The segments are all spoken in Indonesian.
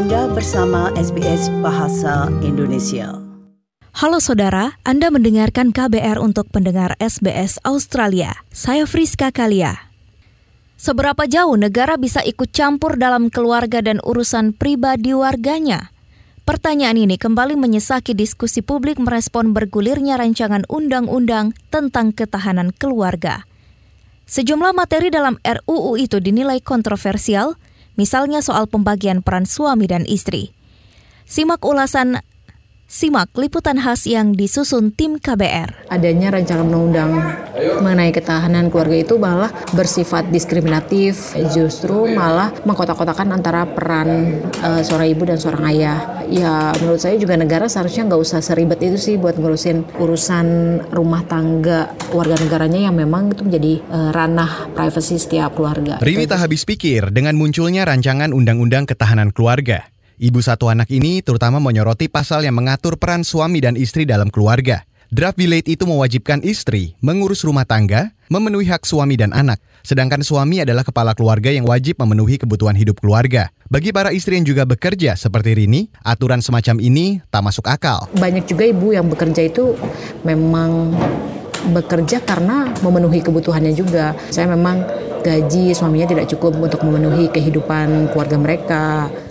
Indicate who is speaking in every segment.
Speaker 1: Anda bersama SBS Bahasa Indonesia.
Speaker 2: Halo saudara, Anda mendengarkan KBR untuk pendengar SBS Australia. Saya Friska Kalia. Seberapa jauh negara bisa ikut campur dalam keluarga dan urusan pribadi warganya? Pertanyaan ini kembali menyesaki diskusi publik merespon bergulirnya rancangan undang-undang tentang ketahanan keluarga. Sejumlah materi dalam RUU itu dinilai kontroversial, misalnya soal pembagian peran suami dan istri. Simak ulasan Simak liputan khas yang disusun tim KBR.
Speaker 3: Adanya rancangan undang-undang mengenai ketahanan keluarga itu malah bersifat diskriminatif, justru malah mengkotak-kotakan antara peran uh, seorang ibu dan seorang ayah. Ya menurut saya juga negara seharusnya nggak usah seribet itu sih buat ngurusin urusan rumah tangga warga negaranya yang memang itu menjadi uh, ranah privasi setiap keluarga.
Speaker 4: Rini tak habis pikir dengan munculnya rancangan undang-undang ketahanan keluarga. Ibu satu anak ini terutama menyoroti pasal yang mengatur peran suami dan istri dalam keluarga. Draft Bill itu mewajibkan istri mengurus rumah tangga, memenuhi hak suami dan anak, sedangkan suami adalah kepala keluarga yang wajib memenuhi kebutuhan hidup keluarga. Bagi para istri yang juga bekerja seperti Rini, aturan semacam ini tak masuk akal.
Speaker 3: Banyak juga ibu yang bekerja itu memang bekerja karena memenuhi kebutuhannya juga. Saya memang gaji suaminya tidak cukup untuk memenuhi kehidupan keluarga mereka.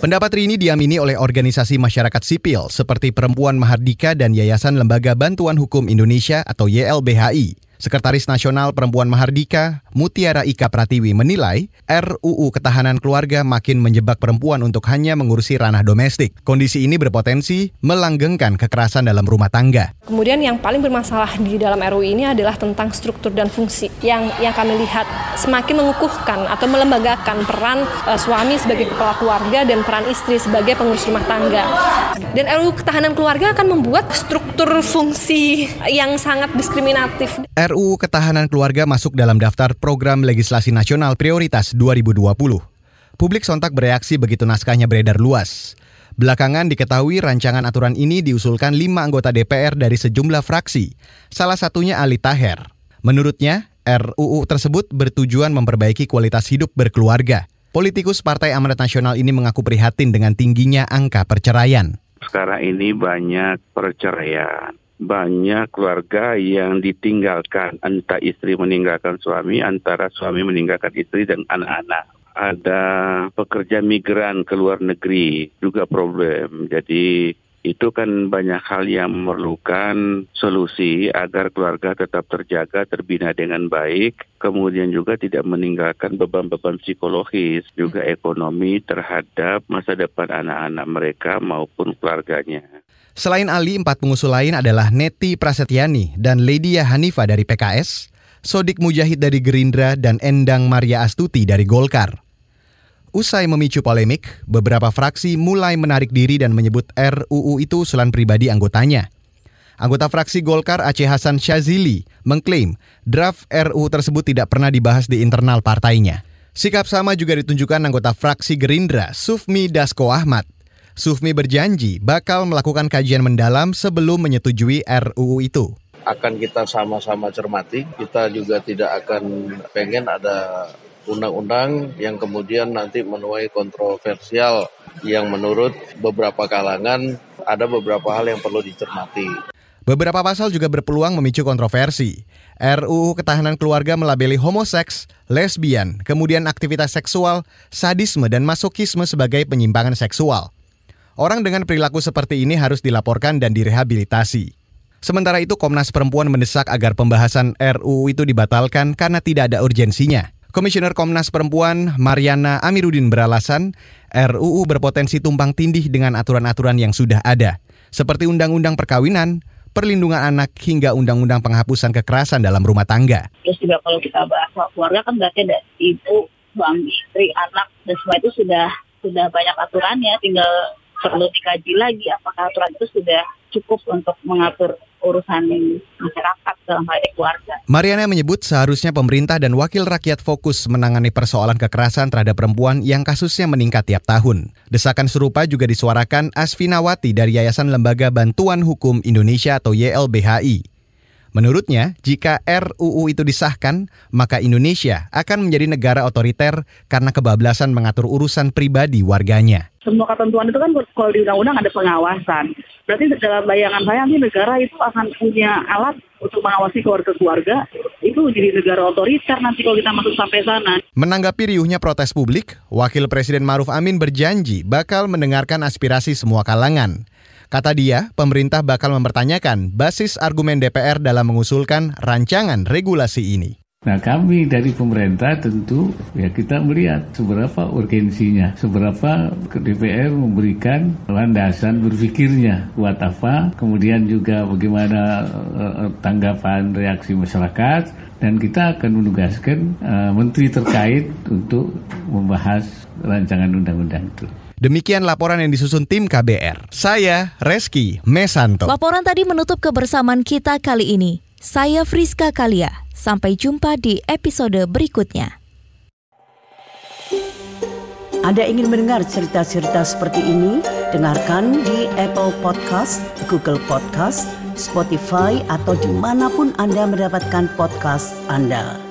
Speaker 4: Pendapat Rini diamini oleh organisasi masyarakat sipil seperti Perempuan Mahardika dan Yayasan Lembaga Bantuan Hukum Indonesia atau YLBHI. Sekretaris Nasional Perempuan Mahardika, Mutiara Ika Pratiwi menilai RUU Ketahanan Keluarga makin menjebak perempuan untuk hanya mengurusi ranah domestik. Kondisi ini berpotensi melanggengkan kekerasan dalam rumah tangga.
Speaker 5: Kemudian yang paling bermasalah di dalam RUU ini adalah tentang struktur dan fungsi yang yang kami lihat semakin mengukuhkan atau melembagakan peran uh, suami sebagai kepala keluarga dan peran istri sebagai pengurus rumah tangga. Dan RUU Ketahanan Keluarga akan membuat struktur fungsi yang sangat diskriminatif.
Speaker 4: RUU Ketahanan Keluarga masuk dalam daftar Program Legislasi Nasional Prioritas 2020. Publik sontak bereaksi begitu naskahnya beredar luas. Belakangan diketahui rancangan aturan ini diusulkan lima anggota DPR dari sejumlah fraksi, salah satunya Ali Taher. Menurutnya, RUU tersebut bertujuan memperbaiki kualitas hidup berkeluarga. Politikus Partai Amanat Nasional ini mengaku prihatin dengan tingginya angka perceraian.
Speaker 6: Sekarang ini banyak perceraian banyak keluarga yang ditinggalkan, entah istri meninggalkan suami, antara suami meninggalkan istri dan anak-anak. Ada pekerja migran ke luar negeri juga problem. Jadi itu kan banyak hal yang memerlukan solusi agar keluarga tetap terjaga, terbina dengan baik, kemudian juga tidak meninggalkan beban-beban psikologis, juga ekonomi terhadap masa depan anak-anak mereka maupun keluarganya.
Speaker 4: Selain Ali, empat pengusul lain adalah Neti Prasetyani dan Ledia Hanifa dari PKS, Sodik Mujahid dari Gerindra, dan Endang Maria Astuti dari Golkar. Usai memicu polemik, beberapa fraksi mulai menarik diri dan menyebut RUU itu usulan pribadi anggotanya. Anggota fraksi Golkar Aceh Hasan Syazili mengklaim draft RUU tersebut tidak pernah dibahas di internal partainya. Sikap sama juga ditunjukkan anggota fraksi Gerindra Sufmi Dasko Ahmad Sufmi berjanji bakal melakukan kajian mendalam sebelum menyetujui RUU itu.
Speaker 7: Akan kita sama-sama cermati, kita juga tidak akan pengen ada undang-undang yang kemudian nanti menuai kontroversial yang menurut beberapa kalangan ada beberapa hal yang perlu dicermati.
Speaker 4: Beberapa pasal juga berpeluang memicu kontroversi. RUU Ketahanan Keluarga melabeli homoseks, lesbian, kemudian aktivitas seksual, sadisme, dan masokisme sebagai penyimpangan seksual. Orang dengan perilaku seperti ini harus dilaporkan dan direhabilitasi. Sementara itu Komnas Perempuan mendesak agar pembahasan RUU itu dibatalkan karena tidak ada urgensinya. Komisioner Komnas Perempuan Mariana Amiruddin beralasan RUU berpotensi tumpang tindih dengan aturan-aturan yang sudah ada, seperti Undang-Undang Perkawinan, Perlindungan Anak hingga Undang-Undang Penghapusan Kekerasan dalam Rumah Tangga.
Speaker 8: Terus juga kalau kita bahas keluarga kan berarti ada ibu, suami, istri, anak, dan semua itu sudah sudah banyak aturannya, tinggal perlu dikaji lagi apakah aturan itu sudah cukup untuk mengatur urusan masyarakat dalam hal keluarga.
Speaker 4: Mariana menyebut seharusnya pemerintah dan wakil rakyat fokus menangani persoalan kekerasan terhadap perempuan yang kasusnya meningkat tiap tahun. Desakan serupa juga disuarakan Asfinawati dari Yayasan Lembaga Bantuan Hukum Indonesia atau YLBHI. Menurutnya, jika RUU itu disahkan, maka Indonesia akan menjadi negara otoriter karena kebablasan mengatur urusan pribadi warganya.
Speaker 8: Semua ketentuan itu kan kalau di undang-undang ada pengawasan. Berarti dalam bayangan saya nanti negara itu akan punya alat untuk mengawasi keluarga-keluarga. Itu jadi negara otoriter nanti kalau kita masuk sampai sana.
Speaker 4: Menanggapi riuhnya protes publik, Wakil Presiden Maruf Amin berjanji bakal mendengarkan aspirasi semua kalangan. Kata dia, pemerintah bakal mempertanyakan basis argumen DPR dalam mengusulkan rancangan regulasi ini.
Speaker 9: Nah kami dari pemerintah tentu ya kita melihat seberapa urgensinya, seberapa DPR memberikan landasan berpikirnya buat apa, kemudian juga bagaimana uh, tanggapan reaksi masyarakat, dan kita akan menugaskan uh, menteri terkait untuk membahas rancangan undang-undang itu.
Speaker 4: Demikian laporan yang disusun tim KBR. Saya Reski Mesanto.
Speaker 2: Laporan tadi menutup kebersamaan kita kali ini. Saya Friska Kalia. Sampai jumpa di episode berikutnya.
Speaker 1: Anda ingin mendengar cerita-cerita seperti ini? Dengarkan di Apple Podcast, Google Podcast, Spotify, atau di mana pun Anda mendapatkan podcast Anda.